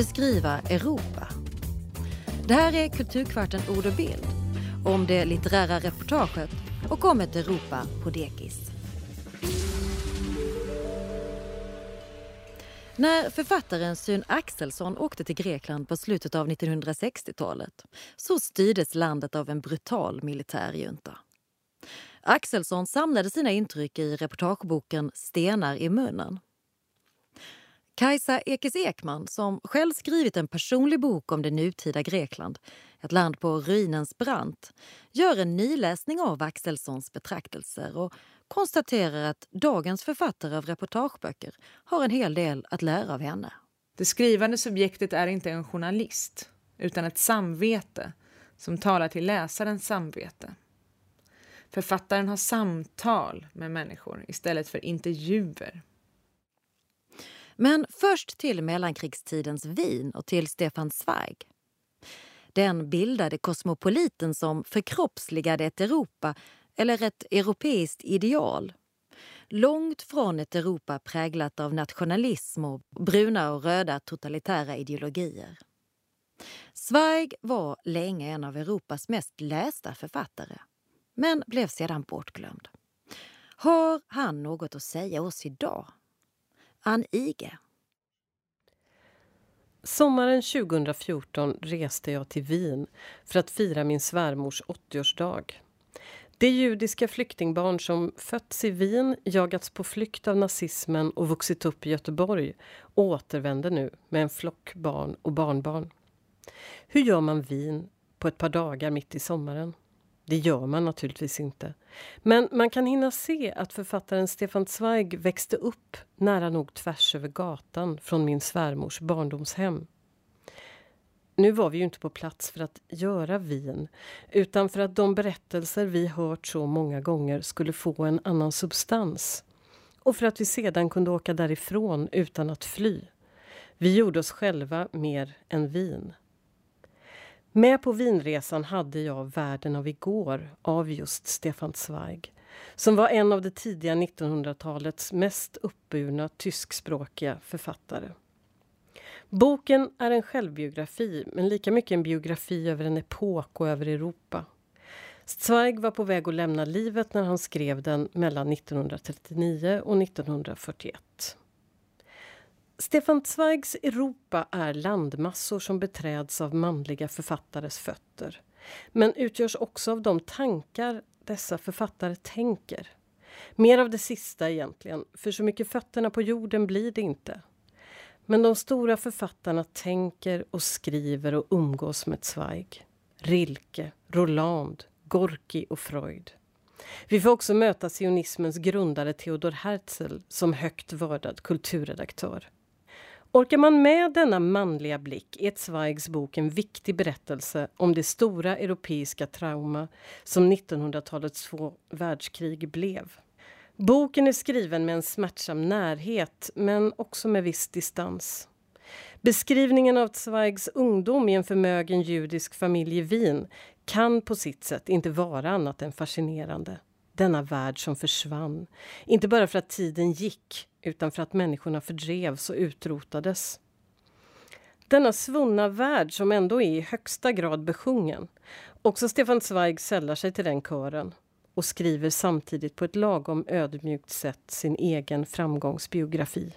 beskriva Europa. Det här är Kulturkvarten Ord och bild om det litterära reportaget och om ett Europa på dekis. När författaren Syn Axelsson åkte till Grekland på slutet av 1960-talet så styrdes landet av en brutal militärjunta. Axelsson samlade sina intryck i reportageboken Stenar i munnen. Kajsa Ekis Ekman, som själv skrivit en personlig bok om det nutida Grekland, ett land på ruinens brant, gör en nyläsning av Axelssons betraktelser och konstaterar att dagens författare av reportageböcker har en hel del att lära av henne. Det skrivande subjektet är inte en journalist utan ett samvete som talar till läsarens samvete. Författaren har samtal med människor istället för intervjuer. Men först till mellankrigstidens Wien och till Stefan Zweig. Den bildade kosmopoliten som förkroppsligade ett Europa eller ett europeiskt ideal. Långt från ett Europa präglat av nationalism och bruna och röda totalitära ideologier. Zweig var länge en av Europas mest lästa författare men blev sedan bortglömd. Har han något att säga oss idag? Ann Ige. Sommaren 2014 reste jag till Wien för att fira min svärmors 80-årsdag. Det judiska flyktingbarn som fötts i Wien, jagats på flykt av nazismen och vuxit upp i Göteborg återvänder nu med en flock barn och barnbarn. Hur gör man Wien på ett par dagar mitt i sommaren? Det gör man naturligtvis inte. Men man kan hinna se att författaren Stefan Zweig växte upp nära nog tvärs över gatan från min svärmors barndomshem. Nu var vi ju inte på plats för att göra vin utan för att de berättelser vi hört så många gånger skulle få en annan substans. Och för att vi sedan kunde åka därifrån utan att fly. Vi gjorde oss själva mer än vin. Med på vinresan hade jag Världen av igår av just Stefan Zweig som var en av det tidiga 1900-talets mest uppburna tyskspråkiga författare. Boken är en självbiografi, men lika mycket en biografi över en epok och över Europa. Zweig var på väg att lämna livet när han skrev den mellan 1939 och 1941. Stefan Zweigs Europa är landmassor som beträds av manliga författares fötter men utgörs också av de tankar dessa författare tänker. Mer av det sista egentligen, för så mycket fötterna på jorden blir det inte. Men de stora författarna tänker och skriver och umgås med Zweig. Rilke, Roland, Gorki och Freud. Vi får också möta sionismens grundare Theodor Herzl som högt vördad kulturredaktör. Orkar man med denna manliga blick är Zweigs bok en viktig berättelse om det stora europeiska trauma som 1900-talets två världskrig blev. Boken är skriven med en smärtsam närhet, men också med viss distans. Beskrivningen av Zweigs ungdom i en förmögen judisk familj i Wien kan på sitt sätt inte vara annat än fascinerande. Denna värld som försvann. Inte bara för att tiden gick, utan för att människorna fördrevs och utrotades. Denna svunna värld som ändå är i högsta grad besjungen. Också Stefan Zweig sällar sig till den kören och skriver samtidigt på ett lagom ödmjukt sätt sin egen framgångsbiografi.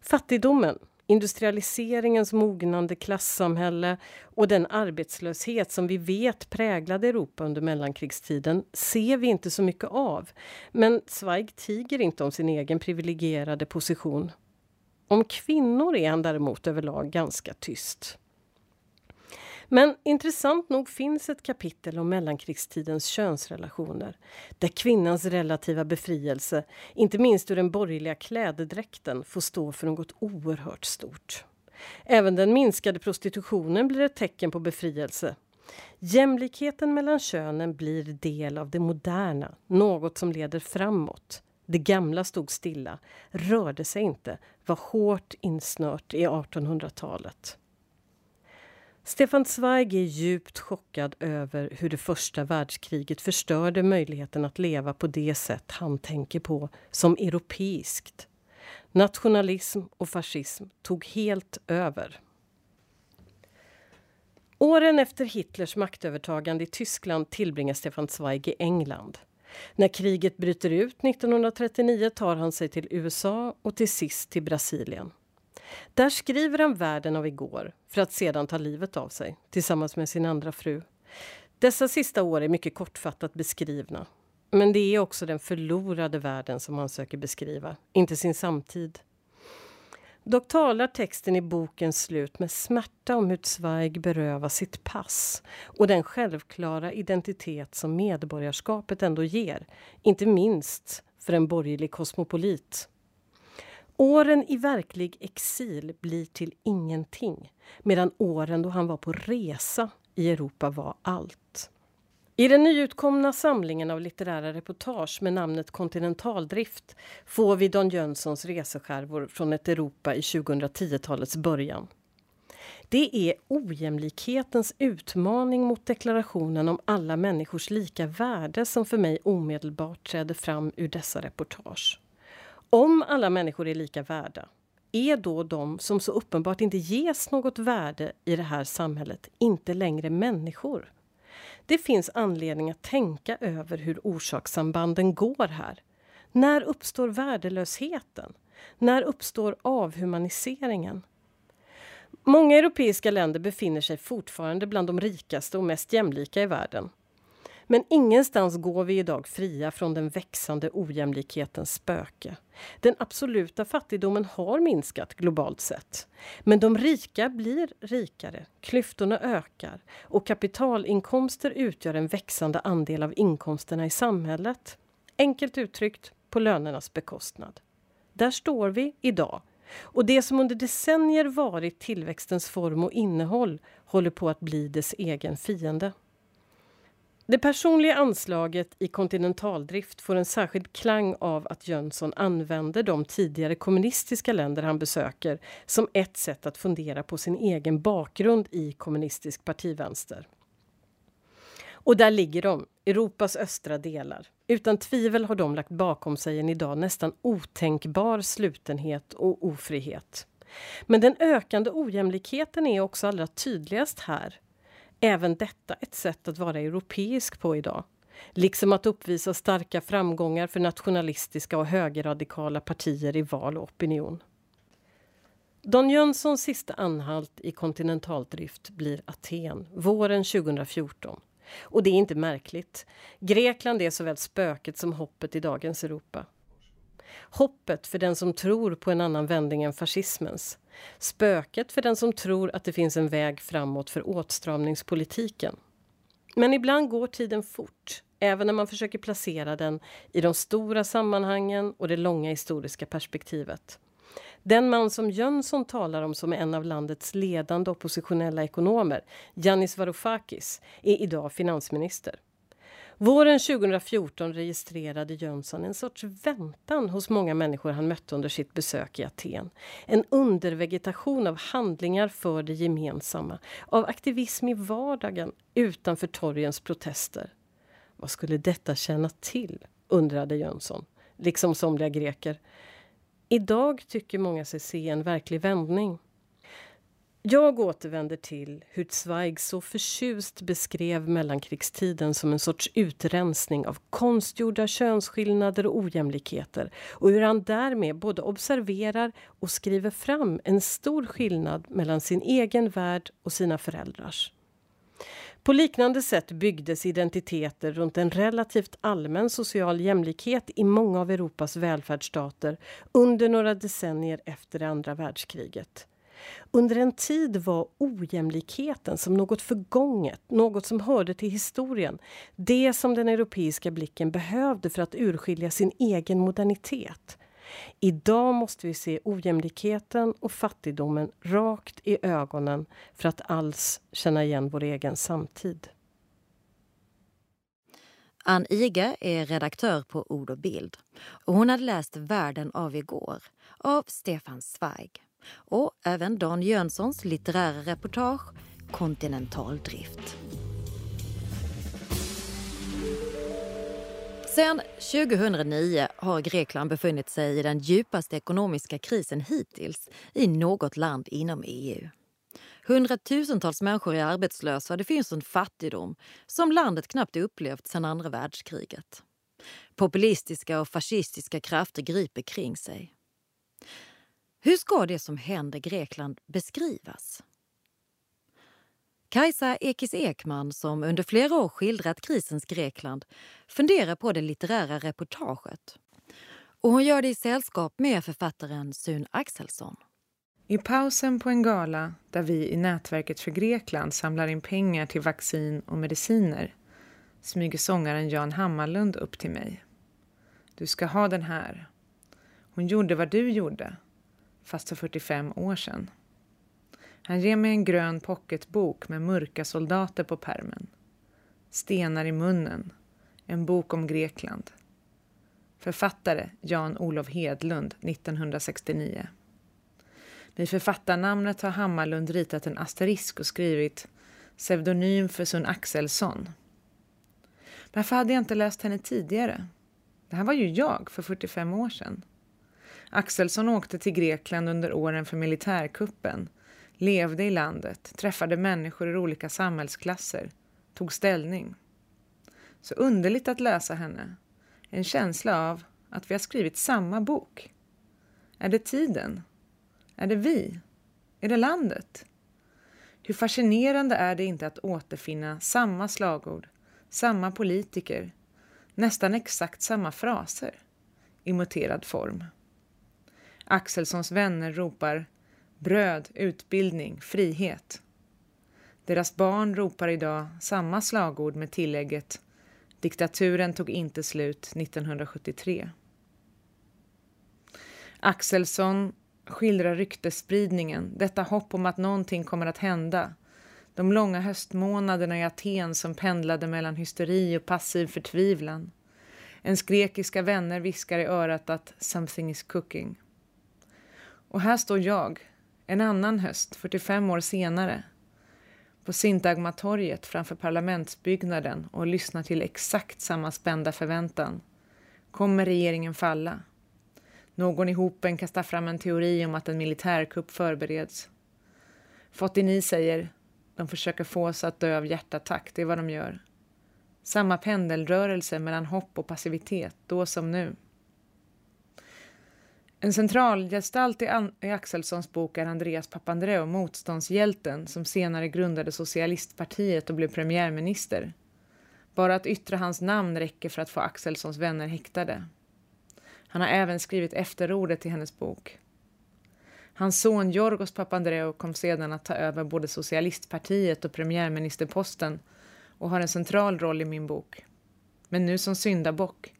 Fattigdomen, industrialiseringens mognande klassamhälle och den arbetslöshet som vi vet präglade Europa under mellankrigstiden ser vi inte så mycket av. Men Zweig tiger inte om sin egen privilegierade position. Om kvinnor är han däremot överlag ganska tyst. Men intressant nog finns ett kapitel om mellankrigstidens könsrelationer där kvinnans relativa befrielse, inte minst ur den borgerliga klädedräkten, får stå för något oerhört stort. Även den minskade prostitutionen blir ett tecken på befrielse. Jämlikheten mellan könen blir del av det moderna, något som leder framåt. Det gamla stod stilla, rörde sig inte, var hårt insnört i 1800-talet. Stefan Zweig är djupt chockad över hur det första världskriget förstörde möjligheten att leva på det sätt han tänker på som europeiskt. Nationalism och fascism tog helt över. Åren efter Hitlers maktövertagande i Tyskland tillbringar Stefan Zweig i England. När kriget bryter ut 1939 tar han sig till USA och till sist till Brasilien. Där skriver han Världen av igår för att sedan ta livet av sig tillsammans med sin andra fru. Dessa sista år är mycket kortfattat beskrivna. Men det är också den förlorade världen som han söker beskriva, inte sin samtid. Dock talar texten i bokens slut med smärta om hur Zweig berövas sitt pass och den självklara identitet som medborgarskapet ändå ger, inte minst för en borgerlig kosmopolit. Åren i verklig exil blir till ingenting medan åren då han var på resa i Europa var allt. I den nyutkomna samlingen av litterära reportage med namnet Kontinentaldrift får vi Don Jönssons reseskärvor från ett Europa i 2010-talets början. Det är ojämlikhetens utmaning mot deklarationen om alla människors lika värde som för mig omedelbart träder fram ur dessa reportage. Om alla människor är lika värda, är då de som så uppenbart inte ges något värde i det här samhället inte längre människor? Det finns anledning att tänka över hur orsakssambanden går här. När uppstår värdelösheten? När uppstår avhumaniseringen? Många europeiska länder befinner sig fortfarande bland de rikaste och mest jämlika i världen. Men ingenstans går vi idag fria från den växande ojämlikhetens spöke. Den absoluta fattigdomen har minskat globalt sett. Men de rika blir rikare, klyftorna ökar och kapitalinkomster utgör en växande andel av inkomsterna i samhället. Enkelt uttryckt, på lönernas bekostnad. Där står vi idag. Och det som under decennier varit tillväxtens form och innehåll håller på att bli dess egen fiende. Det personliga anslaget i kontinentaldrift får en särskild klang av att Jönsson använder de tidigare kommunistiska länder han besöker som ett sätt att fundera på sin egen bakgrund i kommunistisk partivänster. Och där ligger de, Europas östra delar. Utan tvivel har de lagt bakom sig en idag nästan otänkbar slutenhet och ofrihet. Men den ökande ojämlikheten är också allra tydligast här även detta ett sätt att vara europeisk på idag. Liksom att uppvisa starka framgångar för nationalistiska och högerradikala partier i val och opinion. Don Jönssons sista anhalt i kontinentaldrift blir Aten våren 2014. Och det är inte märkligt. Grekland är såväl spöket som hoppet i dagens Europa. Hoppet för den som tror på en annan vändning än fascismens. Spöket för den som tror att det finns en väg framåt för åtstramningspolitiken. Men ibland går tiden fort, även när man försöker placera den i de stora sammanhangen och det långa historiska perspektivet. Den man som Jönsson talar om som en av landets ledande oppositionella ekonomer, Yannis Varoufakis, är idag finansminister. Våren 2014 registrerade Jönsson en sorts väntan hos många människor han mötte under sitt besök i Aten. En undervegetation av handlingar för det gemensamma, av aktivism i vardagen utanför torgens protester. Vad skulle detta tjäna till, undrade Jönsson, liksom somliga greker. Idag tycker många sig se en verklig vändning. Jag återvänder till hur Zweig så förtjust beskrev mellankrigstiden som en sorts utrensning av konstgjorda könsskillnader och ojämlikheter och hur han därmed både observerar och skriver fram en stor skillnad mellan sin egen värld och sina föräldrars. På liknande sätt byggdes identiteter runt en relativt allmän social jämlikhet i många av Europas välfärdsstater under några decennier efter det andra världskriget. Under en tid var ojämlikheten som något förgånget, något som hörde till historien. Det som den europeiska blicken behövde för att urskilja sin egen modernitet. Idag måste vi se ojämlikheten och fattigdomen rakt i ögonen för att alls känna igen vår egen samtid. Ann Iga är redaktör på Ord och bild. Och hon hade läst Världen av igår av Stefan Zweig och även Dan Jönssons litterära reportage Kontinentaldrift. Sedan 2009 har Grekland befunnit sig i den djupaste ekonomiska krisen hittills i något land inom EU. Hundratusentals människor är arbetslösa och det finns en fattigdom som landet knappt upplevt sedan andra världskriget. Populistiska och fascistiska krafter griper kring sig. Hur ska det som händer Grekland beskrivas? Kajsa Ekis Ekman, som under flera år skildrat krisens Grekland, funderar på det litterära reportaget. Och hon gör det i sällskap med författaren Sun Axelsson. I pausen på en gala där vi i Nätverket för Grekland samlar in pengar till vaccin och mediciner smyger sångaren Jan Hammarlund upp till mig. Du ska ha den här. Hon gjorde vad du gjorde, fast för 45 år sedan. Han ger mig en grön pocketbok med mörka soldater på permen. Stenar i munnen. En bok om Grekland. Författare Jan-Olof Hedlund, 1969. Vid författarnamnet har Hammarlund ritat en asterisk och skrivit pseudonym för Sun Axelsson. Varför hade jag inte läst henne tidigare? Det här var ju jag för 45 år sedan. Axelsson åkte till Grekland under åren för militärkuppen, levde i landet, träffade människor ur olika samhällsklasser, tog ställning. Så underligt att läsa henne. En känsla av att vi har skrivit samma bok. Är det tiden? Är det vi? Är det landet? Hur fascinerande är det inte att återfinna samma slagord, samma politiker, nästan exakt samma fraser i muterad form. Axelssons vänner ropar bröd, utbildning, frihet. Deras barn ropar idag samma slagord med tillägget diktaturen tog inte slut 1973. Axelsson skildrar ryktesspridningen, detta hopp om att någonting kommer att hända. De långa höstmånaderna i Aten som pendlade mellan hysteri och passiv förtvivlan. Ens grekiska vänner viskar i örat att “something is cooking”. Och här står jag, en annan höst, 45 år senare, på Sintagmatorget framför parlamentsbyggnaden och lyssnar till exakt samma spända förväntan. Kommer regeringen falla? Någon i hopen kastar fram en teori om att en militärkupp förbereds. Fotini säger de försöker få oss att dö av hjärtattack, det är vad de gör. Samma pendelrörelse mellan hopp och passivitet, då som nu. En centralgestalt i, i Axelssons bok är Andreas Papandreou, motståndshjälten som senare grundade Socialistpartiet och blev premiärminister. Bara att yttra hans namn räcker för att få Axelssons vänner häktade. Han har även skrivit efterordet till hennes bok. Hans son Jorgos Papandreou kom sedan att ta över både Socialistpartiet och premiärministerposten och har en central roll i min bok. Men nu som syndabock.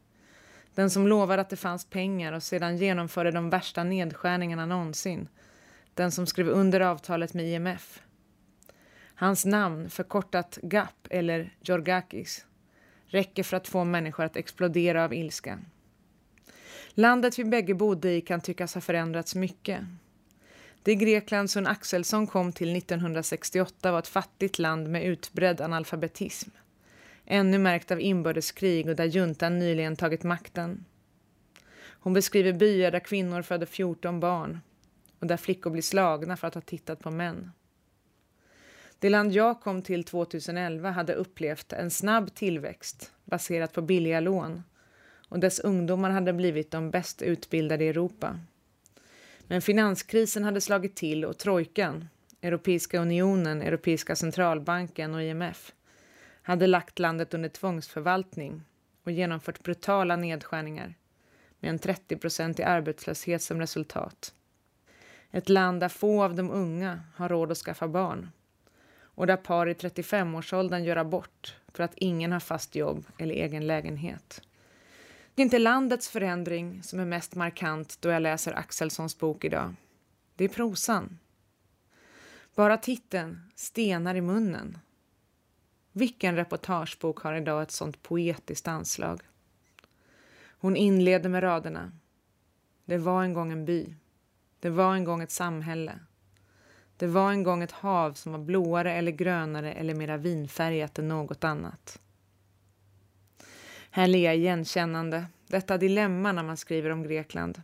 Den som lovade att det fanns pengar och sedan genomförde de värsta nedskärningarna någonsin. Den som skrev under avtalet med IMF. Hans namn, förkortat GAP eller Georgakis, räcker för att få människor att explodera av ilska. Landet vi bägge bodde i kan tyckas ha förändrats mycket. Det Grekland som Axelsson kom till 1968 var ett fattigt land med utbredd analfabetism. Ännu märkt av inbördeskrig och där juntan nyligen tagit makten. Hon beskriver byar där kvinnor föder 14 barn och där flickor blir slagna för att ha tittat på män. Det land jag kom till 2011 hade upplevt en snabb tillväxt baserat på billiga lån och dess ungdomar hade blivit de bäst utbildade i Europa. Men finanskrisen hade slagit till och trojkan, Europeiska unionen, Europeiska centralbanken och IMF hade lagt landet under tvångsförvaltning och genomfört brutala nedskärningar med en 30 i arbetslöshet som resultat. Ett land där få av de unga har råd att skaffa barn och där par i 35-årsåldern gör abort för att ingen har fast jobb eller egen lägenhet. Det är inte landets förändring som är mest markant då jag läser Axelssons bok idag. Det är prosan. Bara titeln, Stenar i munnen. Vilken reportagebok har idag ett sånt poetiskt anslag? Hon inleder med raderna. Det var en gång en by. Det var en gång ett samhälle. Det var en gång ett hav som var blåare eller grönare eller mera vinfärgat än något annat. Här ler jag igenkännande, detta dilemma när man skriver om Grekland.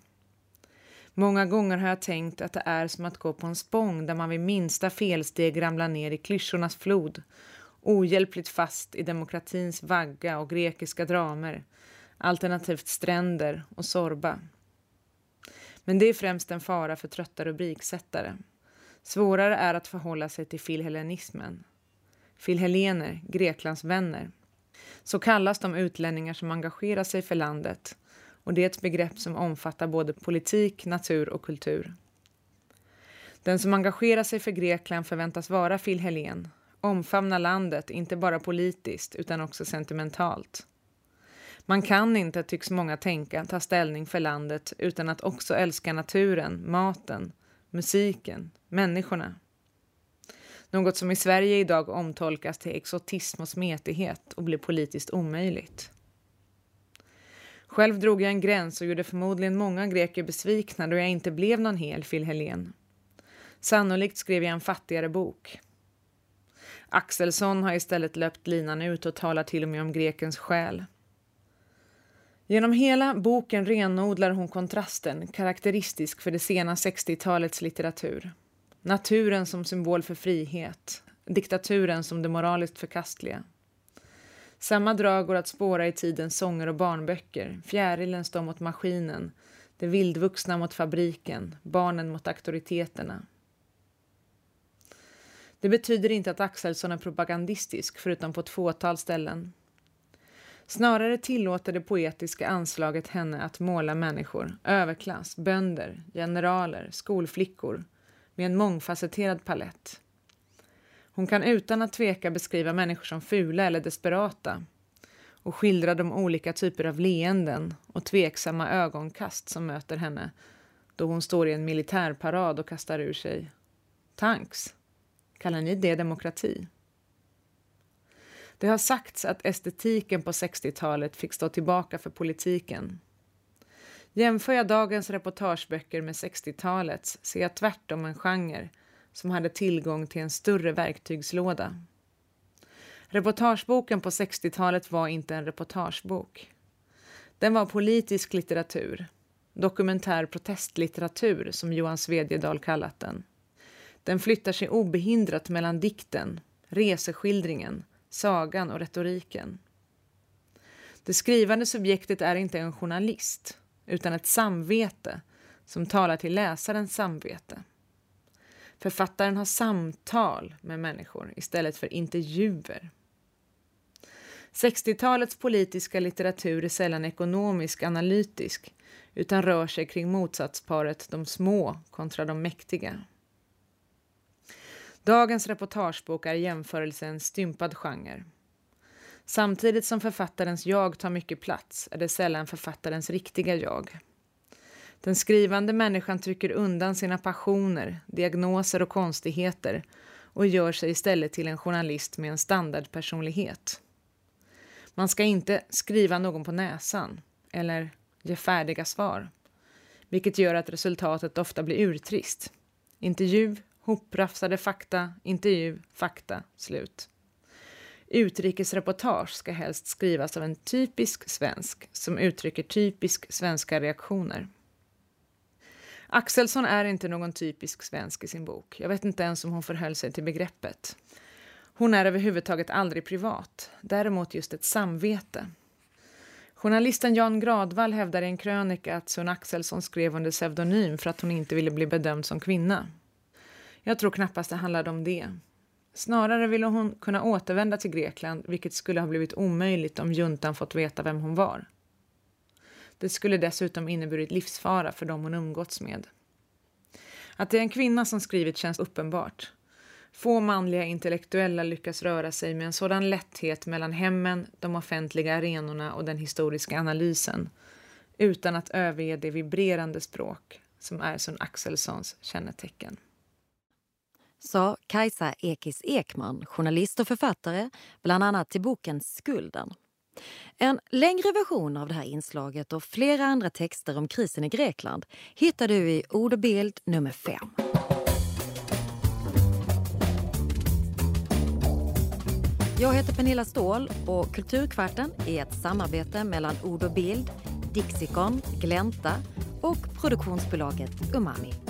Många gånger har jag tänkt att det är som att gå på en spång där man vid minsta felsteg ramlar ner i klyschornas flod, ohjälpligt fast i demokratins vagga och grekiska dramer, alternativt stränder och sorba. Men det är främst en fara för trötta rubriksättare. Svårare är att förhålla sig till filhellenismen. Filhellener, Greklands vänner. Så kallas de utlänningar som engagerar sig för landet och det är ett begrepp som omfattar både politik, natur och kultur. Den som engagerar sig för Grekland förväntas vara filhellen, omfamna landet inte bara politiskt utan också sentimentalt. Man kan inte, tycks många tänka, ta ställning för landet utan att också älska naturen, maten, musiken, människorna. Något som i Sverige idag omtolkas till exotism och smetighet och blir politiskt omöjligt. Själv drog jag en gräns och gjorde förmodligen många greker besvikna då jag inte blev någon hel Phil Sannolikt skrev jag en fattigare bok. Axelsson har istället löpt linan ut och talar till och med om grekens själ. Genom hela boken renodlar hon kontrasten, karaktäristisk för det sena 60-talets litteratur. Naturen som symbol för frihet, diktaturen som det moraliskt förkastliga. Samma drag går att spåra i tidens sånger och barnböcker. Fjärilen står mot maskinen, det vildvuxna mot fabriken, barnen mot auktoriteterna. Det betyder inte att Axelsson är propagandistisk, förutom på ett fåtal ställen. Snarare tillåter det poetiska anslaget henne att måla människor, överklass, bönder, generaler, skolflickor med en mångfacetterad palett. Hon kan utan att tveka beskriva människor som fula eller desperata och skildra de olika typer av leenden och tveksamma ögonkast som möter henne då hon står i en militärparad och kastar ur sig Tanks. Kallar ni det demokrati? Det har sagts att estetiken på 60-talet fick stå tillbaka för politiken. Jämför jag dagens reportageböcker med 60-talets ser jag tvärtom en genre som hade tillgång till en större verktygslåda. Reportageboken på 60-talet var inte en reportagebok. Den var politisk litteratur, dokumentär protestlitteratur som Johan Svedjedal kallat den. Den flyttar sig obehindrat mellan dikten, reseskildringen, sagan och retoriken. Det skrivande subjektet är inte en journalist utan ett samvete som talar till läsarens samvete. Författaren har samtal med människor istället för intervjuer. 60-talets politiska litteratur är sällan ekonomisk analytisk utan rör sig kring motsatsparet de små kontra de mäktiga. Dagens reportagebok är i jämförelse en stympad genre. Samtidigt som författarens jag tar mycket plats är det sällan författarens riktiga jag. Den skrivande människan trycker undan sina passioner, diagnoser och konstigheter och gör sig istället till en journalist med en standardpersonlighet. Man ska inte skriva någon på näsan eller ge färdiga svar, vilket gör att resultatet ofta blir urtrist. Intervju, hoprafsade fakta, intervju, fakta, slut. Utrikesreportage ska helst skrivas av en typisk svensk som uttrycker typisk svenska reaktioner. Axelsson är inte någon typisk svensk i sin bok. Jag vet inte ens om hon förhöll sig till begreppet. Hon är överhuvudtaget aldrig privat, däremot just ett samvete. Journalisten Jan Gradvall hävdar i en krönika att Sun Axelsson skrev under pseudonym för att hon inte ville bli bedömd som kvinna. Jag tror knappast det handlade om det. Snarare ville hon kunna återvända till Grekland, vilket skulle ha blivit omöjligt om juntan fått veta vem hon var. Det skulle dessutom inneburit livsfara för dem hon umgåtts med. Att det är en kvinna som skrivit känns uppenbart. Få manliga intellektuella lyckas röra sig med en sådan lätthet mellan hemmen, de offentliga arenorna och den historiska analysen utan att överge det vibrerande språk som är Sun Axelssons kännetecken. Sa Kajsa Ekis Ekman, journalist och författare, bland annat till boken Skulden. En längre version av det här inslaget och flera andra texter om krisen i Grekland hittar du i Ord och bild nummer 5. Jag heter Pernilla Ståhl och Kulturkvarten är ett samarbete mellan Ord och Bild, Dixicon, Glänta och produktionsbolaget Umami.